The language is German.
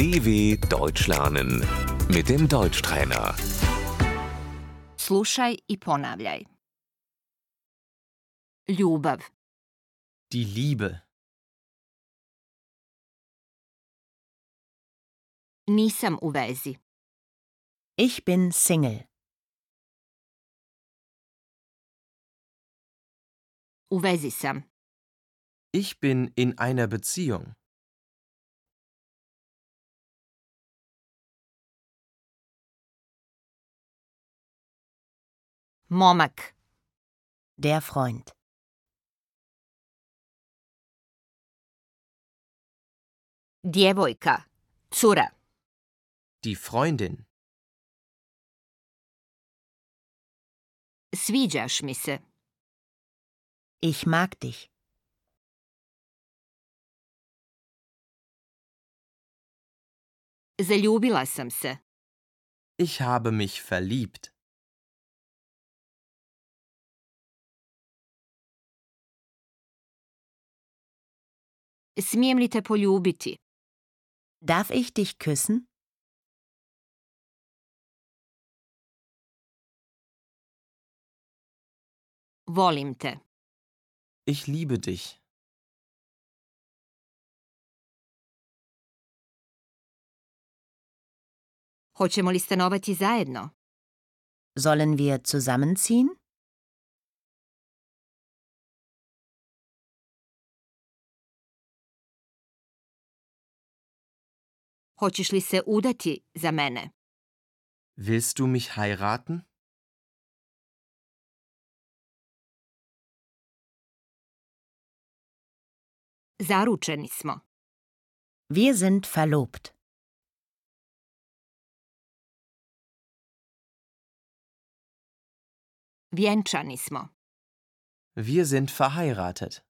DW Deutsch lernen mit dem Deutschtrainer. Slušaj i ponavljaj. Ljubav, Die Liebe. nisam u vezi. Ich bin Single. U vezi sam. Ich bin in einer Beziehung. Momak, Der Freund. djevojka, cura, Die Freundin. sviđaš mi se. Ich mag dich. Zaljubila sam se. Ich habe mich verliebt. Smijem li te poljubiti? Darf ich dich küssen? Volim te. Ich liebe dich. Hoćemo li stanovati zajedno? Sollen wir zusammenziehen? Hoćeš li se udati za mene? Willst du mich heiraten? Zaručeni smo. Wir sind verlobt. Vjenčani smo. Wir sind verheiratet.